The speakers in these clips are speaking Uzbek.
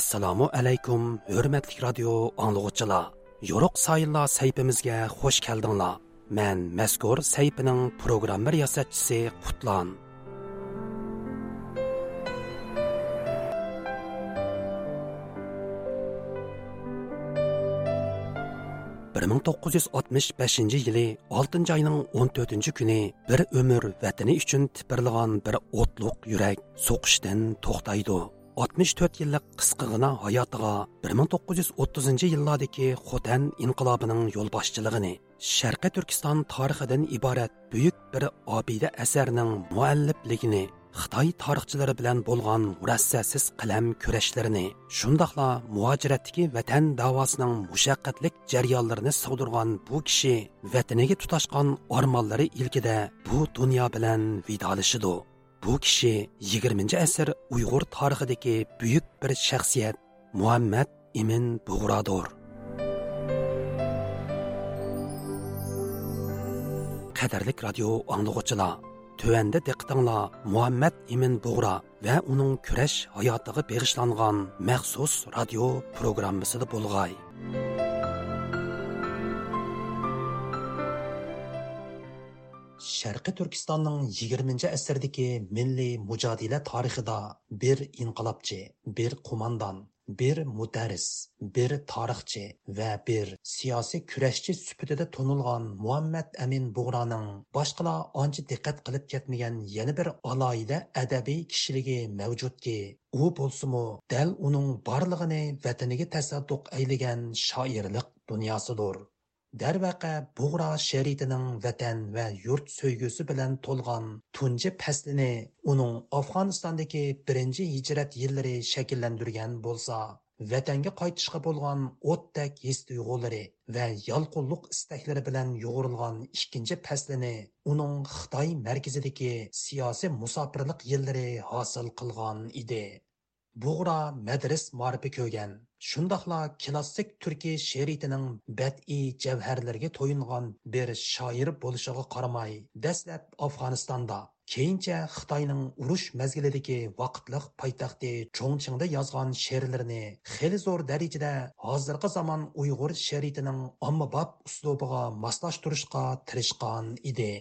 assalomu alaykum hurmatli radio anglag'uchilar yo'ruq sayillar saytimizga xush keldinglar. Man mazkur saytining programma yasatchisi qutlan. bir ming to'qqiz yuz oltmish beshinchi yili oltinchi oyning o'n to'rtinchi kuni bir umr vatani uchun tipirlagan bir o'tliq yurak so'qishdan to'xtaydi. 64 yillik qisqigina hayotiga 1930 yillardagi Xotan inqilobining yo'lboshchiligini Sharqiy Turkiston tarixidan iborat buyuk bir obida asarning muallifligini Xitoy tarixchilari bilan bo'lgan murassasiz qalam kurashlarini, shundoqla muhojiratdagi vatan davosining mushaqqatlik jarayonlarini sug'dirgan bu kishi vataniga tutashgan ormonlari ilkida bu dunyo bilan vidolashidi. Bu kishi 20 asr Uyg'ur tarixidagi buyuk bir shaxsiyat Muhammad Imin Bug'rodir. Qadarlik radio anglag'uchilar Төвәндә диqqәтеңләр Muhammad Imin Бугра ва уның көрәш хаятыга бегышланган махсус радио программасында булгай. sharqiy turkistonning yigirmanchi asrdagi milliy mujodila tarixida bir inqilobchi bir qo'mondan bir mudarris bir tarixchi va bir siyosiy kurashchi sifatida to'nilgan muhammad amin bug'roning boshqalar ancha diqqat qilib ketmagan yana bir aloyida adabiy kishiligi mavjudki u bo'lsimu dal uning borlig'ini vataniga tasadduq aylagan shoirlik dunyosidir darvaqa bug'ro sheritining vatan va yurt so'ygusi bilan to'lgan tunji faslini uning afg'onistondagi birinchi hijrat yillari shakllantirgan bo'lsa vatanga qaytishga bo'lgan o'tdak his tuyg'ulari va yolqinliq istaklari bilan yo'g'rilgan ikkinchi faslini uning xitoy markazidagi siyosiy musofirlik yillari hosil qilgan edi. Bug'ra madris ma'rifi ko'rgan shundoqla klassik turkiy she'riyatining badiiy javharlarga to'yingan bir shoir bo'lishiga qaramay dastlab afg'onistonda keyincha xitoyning urush mazgilidagi vaqtliq poytaxti cho'ngchingda yozgan she'rlarini xeli zo'r darajada hozirgi zamon uyg'ur she'riyatining ommabop uslubiga moslashtirishga tirishgan edi.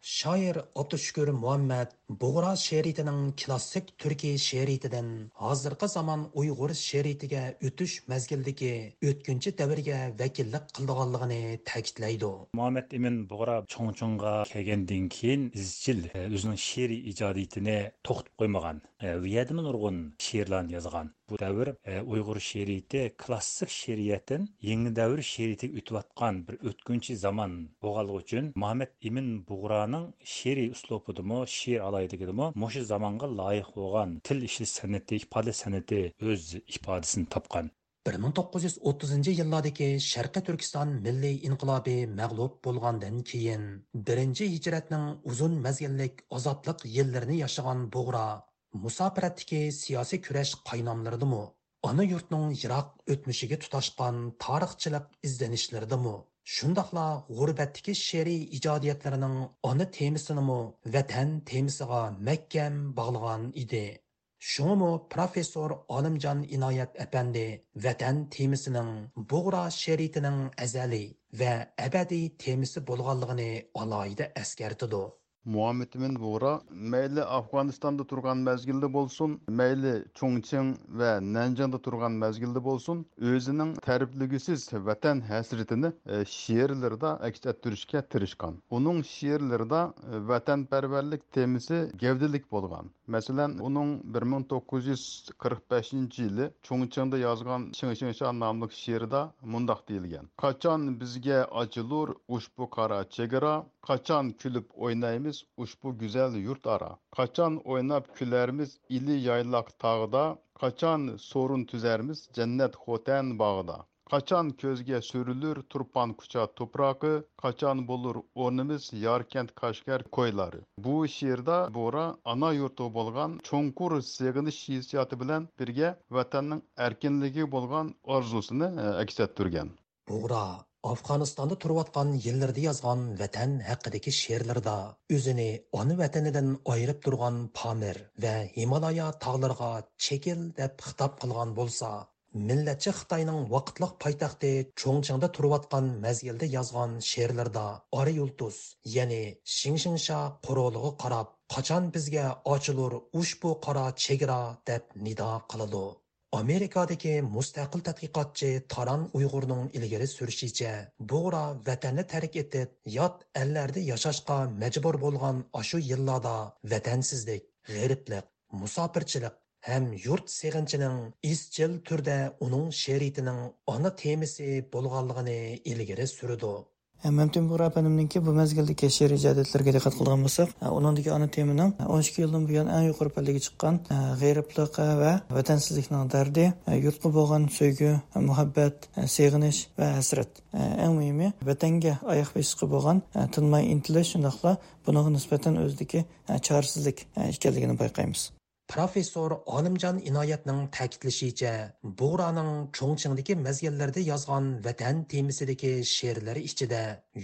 Shoir abdushukur muhammad bug'ro she'riyatining klassik turkiy she'riyatidan hozirgi zamon uyg'ur she'riyatiga o'tish mazgildagi o'tkinchi davrga vakillik qildiganligini ta'kidlaydi. Muhammad imin bug'ro cho'ngchongga kelgandan keyin izchil o'zining she'riy ijodiyatini to'xtatib qo'ymagan. Viyadimi nurg'un she'rlarni yozgan. Bu davr uyg'ur she'riyati klassik she'riyatdan yangi davr she'riyatiga o'tayotgan bir o'tkinchi zamon uchun imin bug'roning she'riy uslubidimi she'r alaydigidimi mushu zamonga loyiq bo'lgan til ishlash san'ati ifoda san'ati o'z ifodasini topgan 1930 yillardagi sharqiy turkiston milliy inqilobi mag'lub bo'lgandan keyin birinchi hijratning uzun mazgillik ozodlik yillarini yashagan bug'ro musofiratdagi siyosiy kurash qaynamlaridimi ona yurtning yiroq o'tmishiga tutashgan tarixchilik izlanishlaridimi shundoqla g'urbatdagi she'riy ijodiyatlarining ona temisinimi vatan temisiga mahkam bog'lagan edi shunimi professor olimjon inoyat apandi vatan temisining bug'ro she'riyatining azaliy va abadiy temisi bo'lganligini alohida eskartidi muhammadmin bug'ro mayli afg'onistonda turgan mazgilda bo'lsin mayli cho'ngching va nanjangda turgan mazgilda bo'lsin. O'zining tarifligisiz vatan hasratini e, she'rlarida aks ettirishga tirishgan. Uning she'rlarida e, vatanparvarlik temisi gavdilik bo'lgan. Masalan uning bir ming to'qqiz yuz qirq beshinchi yili cho'ngchingda yozgan shingshingsha nomli she'rida mundoq deyilgan. Qachon bizga ochilur ushbu qora chegara? Qachon kulib o'ynaymiz? Ushbu go'zal yurt ara qachon o'ynab kularmiz ili yayloq tog'da qachon so'rin tuzarmiz jannat xo'tan bog'ida qachon ko'zga surilur turpan kucha tuproqi qachon bo'lur o'rnimiz yorkand qashgar ko'ylari. Bu she'rda bo'ra ona yurti bo'lgan cho'nqur sig'inish hissiyoti bilan birga vatanning erkinligi bo'lgan orzusini e, aks ettirgan. Bo'ra Afg'onistonda turayotgan yillarda yozgan vatan haqidagi she'rlarda o'zini ona vatanidan ayirib turgan Pamir va Himolaya tog'lariga chekil deb xitob qilgan bo'lsa, millatchi Xitoyning vaqtliq poytaxti cho'ngchangda turayotgan mazgilda yozgan she'rlarda Ora yulduz, ya'ni Shingshingsha quroliga qarab, qachon bizga ochilur ushbu qora chegara deb nido qiladi. Amerikadagi mustaqil tadqiqotchi taron uyg'urning ilgari surishicha bug'ra vatanni tark etib yot ellarda yashashga majbur bo'lgan ashu yillarda vatansizlik g'iriblik musofirchilik ham yurt seg'inchining izchil turda uning sheritining ona temisi bo'lganligini ilgari surdi Ә, Мәмтен Бурап әнімнеңке бұл мәзгілді шер рәжәдетлерге діқат қылған болсақ, ә, оныңдегі ана темінің 12 ә, елдің бұян ән юқыр пәлігі шыққан ғайрыплық вә вәтәнсіздікнің дәрді, юртқы болған сөйгі, мұхаббәт, сеғініш вә әсірет. Ән мұйымы вәтәнге аяқ бесіқі болған тынмай интілі шындақла бұныңғы нұспәтін өздікі чарсызлық екенлігін байқаймыз. Professor Olimjon Inoyatning ta'kidlashicha, Bo'raning Chongqingdagi mazgillarda yozgan vatan temisidagi she'rlari ichida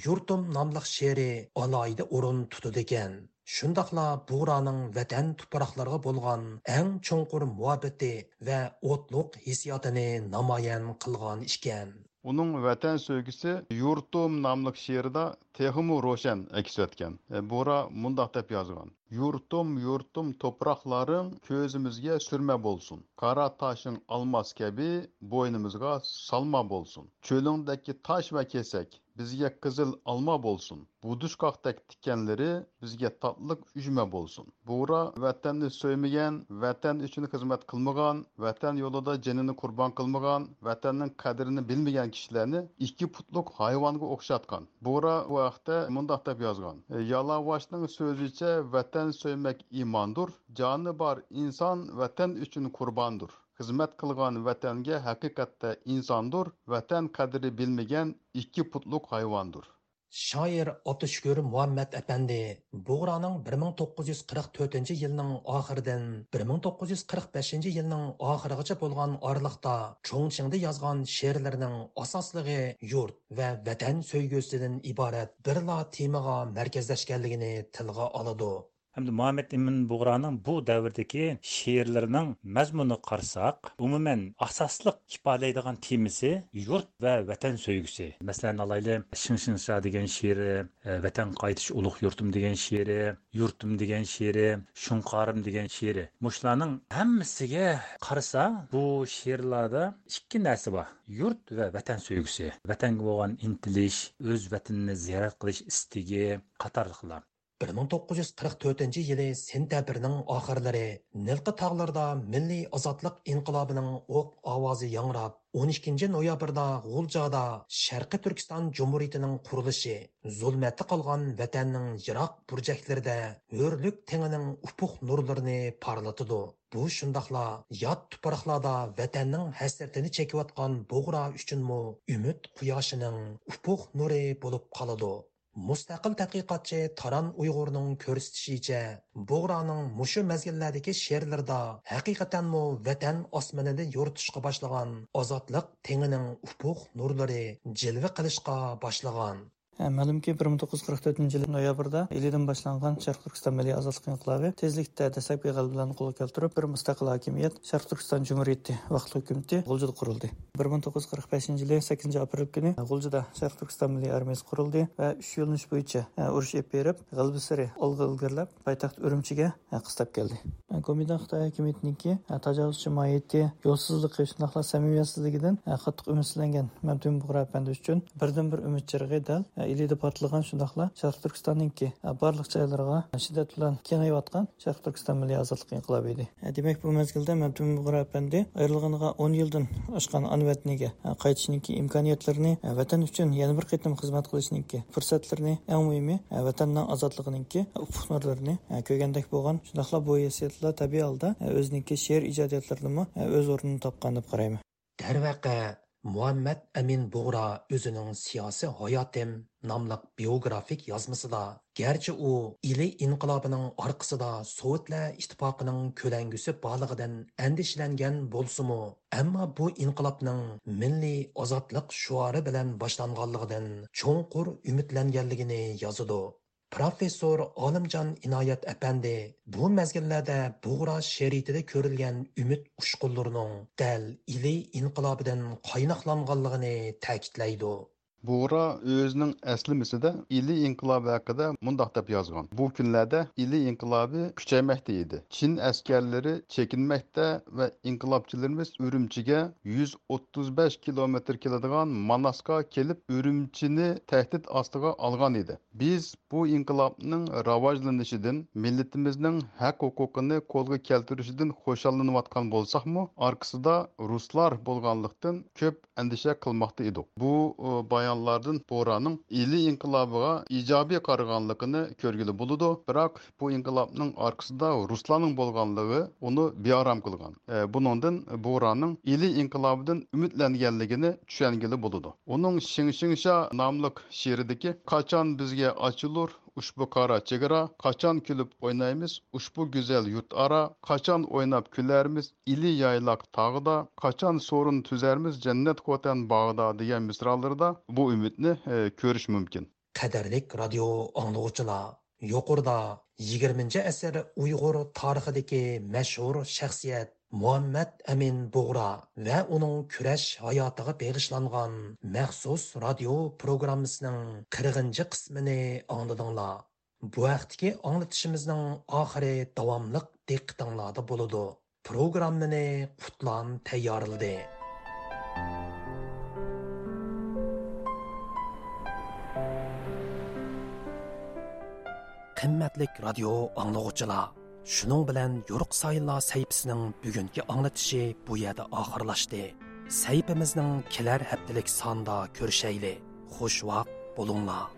yurtim nomli she'ri alohida o'rin tutadi ekan. Shundoqla Bo'raning vatan tuproqlariga bo'lgan eng cho'nqur muhabbati va o'tliq hissiyotini namoyon qilgan ekan. Uning vatan sevgisi Yurtum nomli she'rida tehimu ro'shan aks etgan. E, Bora mundaq deb yozgan. Yurtum, yurtum to'proqlarim ko'zimizga surma bo'lsin qora toshing almaz kabi bo'ynimizga salma bo'lsin cho'lingdagi tosh va kesak bizge qizil olma bo'lsin. Buduşkaqdak tikanlari bizge totliq ujma bo'lsin. Buğra vatanni so'ymagan vatan uchun xizmat qilmagan vatan yo'lida jinini qurbon qilmagan vatanning qadrini bilmagan kishilarni ikki putluk hayvonga o'xshatgan. Buğra bu vaqtda mundoq deb yozgan. E, so'zicha vatan so'ymak imondur joni bor inson vatan uchun qurbondur Xizmat qilgan vatanga haqiqatda insondir, vatan qadri bilmagan ikki putluq hayvondir. Shoir Abdushukur Muhammad apandi Bug'roning 1944 yilning oxiridan 1945 yilning oxirigacha bo'lgan oraliqda Chongqingda yozgan she'rlarining asosligi yurt va vatan so'ygusidan iborat birla temaga markazlashganligini tilga oladi. Әмді Muhammed Имин Бұғраның бұл дәуірдегі шиырларының мәзмұны қарсақ, umuman асаслық ifodalaydigan temisi yurt va vatan сөйгісі. Мәселен, алайлы Шиншинша деген she'ri vatan қайтыш ұлық yurtim деген she'ri yurtim деген she'ri shunqorim деген she'ri mushlarning hammasiga қарса, бұл she'rlarda ikki нәсі бар. Yurt va vatan сөйгісі. vatanga болған intilish, o'z vatanini ziyorat qilish istagi qatorliqlar. 1944 yili sentabrning oxirlari Nilqi tog'larida milliy ozodlik inqilobining o'q ovozi yangrab 12 noyabrda G'uljada Sharqi Turkiston Jumhuriyatining qurilishi, zulmatda qolgan vatanning yiroq burjaklarida hurlik tengining upuq nurlarini parlatidi. Bu shundoqla yot tuproqlarda vatanning hasratini chekayotgan bo'g'ra uchunmi umid quyoshining upuq nuri bo'lib qoladi. Mustaqil tadqiqotchi Taran Uyg'urning ko'rsatishicha, Bo'g'roning mushu mazgillardagi she'rlarida haqiqatanmu vatan osmonida yo'ritishga boshlagan ozodlik tengining ufuq nurlari jilva qilishga boshlagan. Ma'lumki 1944 yil noyabrda Ilidan boshlangan Sharq Turkiston milliy ozodlik inqilobi tezlikda dastlabki g'alabalarni qo'lga keltirib, bir mustaqil hokimiyat Sharq Turkiston jumuriyati vaqtli hukumati G'uljida qurildi. 1945 yili 8 aprel kuni G'uljida Sharq Turkiston milliy armiyasi qurildi va 3 yo'linish bo'yicha urush olib berib, g'alaba sari olg'a ilgarilab poytaxt Urumchiga qistab keldi. Komidan Xitoy hokimiyatiniki tajovuzchi mohiyati, yo'lsizligi, shundoqla samimiyatsizligidan qattiq umidlangan Mamtun Bug'ra uchun birdan bir umid chirg'i dal Ә, илиде патлаган шундакла Шарк Түркистандагы ә, барлык жайларга ә, шиддат менен кеңейип атқан Шарк Түркистан милли азаттык инкылабы еді. Демек бу мезгилде Мәмтүн Бугра апанди айрылганга 10 жылдан ашкан анватниге кайтышыныңки имканиятларын ватан үчүн яны бир кытым кызмат кылышыныңки фурсатларын эң муйими ватандын азаттыгыныңки укук нурларын көргөндек болгон шундакла бу эсиетлер табии алда өзүнүнки шер ижадиятларын өз орнын тапкан деп карайм. Дәрвақа Muhammed Emin Buğra özünün Siyasi Hayatım namlıq biografik yazmasıda, gerçi o ili inqilabının orqasida sovetlar ittifoqining ko'langusi borligidan andishlangan bolsumu, ammo bu inqilabının milli ozodlik şuarı bilen boshlanganligidan çoğunqur umidlanganligini yazıdı. Professor olimjon inoyat apandi bu mazgillarda bug'ro sheritida ko'rilgan umid ushqunlarining dal ili inqilobidan qaynoqlanganligini ta'kidlaydi. Buğra özünün əslimisində İli inqilabı haqqında mundaq deb yazğan. Bu günlərdə İli inqilabı küçəyməkdə idi. Çin əskərləri çəkinməkdə və inqilabçılarımız Ürümçiyə 135 kilometr keladigan Manaska kelib Ürümçini təhdid astığa alğan idi. Biz bu inqilabның rivojlanishidan, millatimizning haq huquqini qo'lga keltirishidan xo'shallanayotgan bo'lsakmi, arkasida ruslar bo'lganlikdan ko'p andisha qilmoqda edik. Bu ئىسيانلاردىن بورانىڭ inqilobiga ijobiy qaraganligini ko'rgili bo'ludi biroq bu inqilobning orqasida ئارقىسىدا bo'lganligi uni ئۇنى qilgan قىلغان بۇنىڭدىن بورانىڭ ئىلى ئىنقىلابىدىن ئۈمىدلەنگەنلىكىنى چۈشەنگىلى بولىدۇ ئۇنىڭ شىڭشىڭشا ناملىق she'ridiki qachon bizga ochilur ochilur ushbu qora chegara qachon kulib o'ynaymiz? Ushbu go'zal yurt ara qachon o'ynab kularmiz? Ili yaylaq tog'ida qachon so'rin tuzarmiz jannat qo'tan bog'ida degan misrallarda bu umidni e, ko'rish mumkin. Qadrlik radio anglovchilar yuqorida yigirmanchi asr uyg'ur tarixidagi mashhur shaxsiyat muhammad amin bug'ra va uning kurash hayotiga bag'ishlangan maxsus radio programmasining qirg'inchi qismini angladinglar. Bu vaqtdagi anglatishimizning oxiri davomliq diqqatinglarda bo'ladi programmani qutlan tayyorladi. Qimmatlik radio anglovchilar Шуның белән Юрык Сайынлар сәйпісінің bugungi аңлатышы bu yerda oxirlashdi. Сәйпіміздің kelar haftalik sanda ko'rishayli Xush vaqt bo'linglar